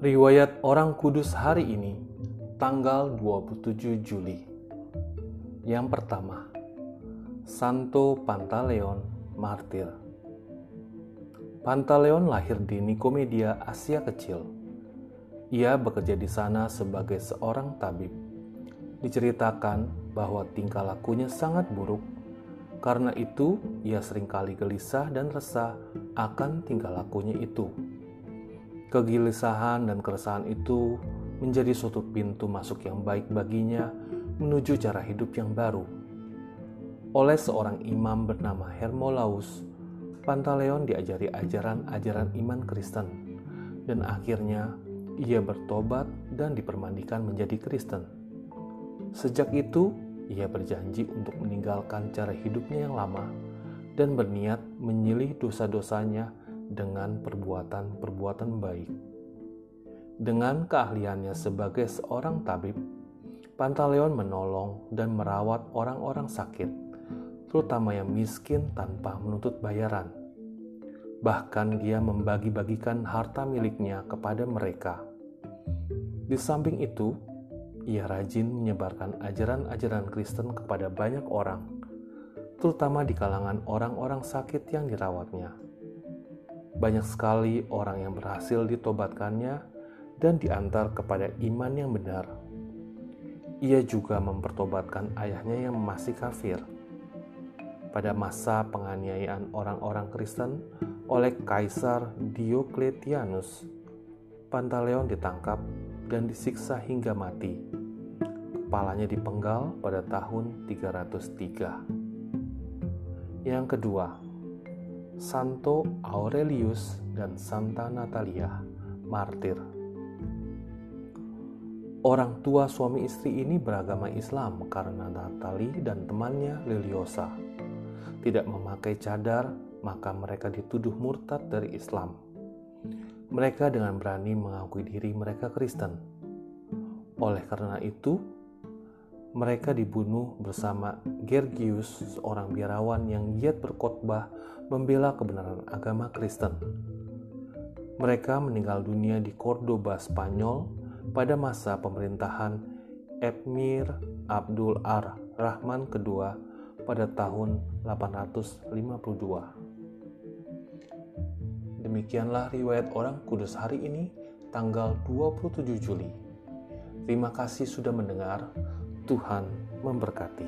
Riwayat Orang Kudus hari ini, tanggal 27 Juli. Yang pertama, Santo Pantaleon Martir. Pantaleon lahir di Nikomedia, Asia Kecil. Ia bekerja di sana sebagai seorang tabib. Diceritakan bahwa tingkah lakunya sangat buruk. Karena itu, ia sering kali gelisah dan resah akan tingkah lakunya itu Kegelisahan dan keresahan itu menjadi suatu pintu masuk yang baik baginya menuju cara hidup yang baru. Oleh seorang imam bernama Hermolaus, Pantaleon diajari ajaran-ajaran iman Kristen, dan akhirnya ia bertobat dan dipermandikan menjadi Kristen. Sejak itu, ia berjanji untuk meninggalkan cara hidupnya yang lama dan berniat menyilih dosa-dosanya dengan perbuatan-perbuatan baik. Dengan keahliannya sebagai seorang tabib, Pantaleon menolong dan merawat orang-orang sakit, terutama yang miskin tanpa menuntut bayaran. Bahkan dia membagi-bagikan harta miliknya kepada mereka. Di samping itu, ia rajin menyebarkan ajaran-ajaran Kristen kepada banyak orang, terutama di kalangan orang-orang sakit yang dirawatnya. Banyak sekali orang yang berhasil ditobatkannya dan diantar kepada iman yang benar. Ia juga mempertobatkan ayahnya yang masih kafir. Pada masa penganiayaan orang-orang Kristen oleh Kaisar Diocletianus, Pantaleon ditangkap dan disiksa hingga mati. Kepalanya dipenggal pada tahun 303. Yang kedua, Santo Aurelius dan Santa Natalia, martir. Orang tua suami istri ini beragama Islam karena Natali dan temannya Liliosa tidak memakai cadar, maka mereka dituduh murtad dari Islam. Mereka dengan berani mengakui diri mereka Kristen. Oleh karena itu, mereka dibunuh bersama Gergius, seorang biarawan yang giat berkhotbah membela kebenaran agama Kristen. Mereka meninggal dunia di Cordoba, Spanyol pada masa pemerintahan Emir Abdul Ar Rahman II pada tahun 852. Demikianlah riwayat orang kudus hari ini, tanggal 27 Juli. Terima kasih sudah mendengar. Tuhan memberkati.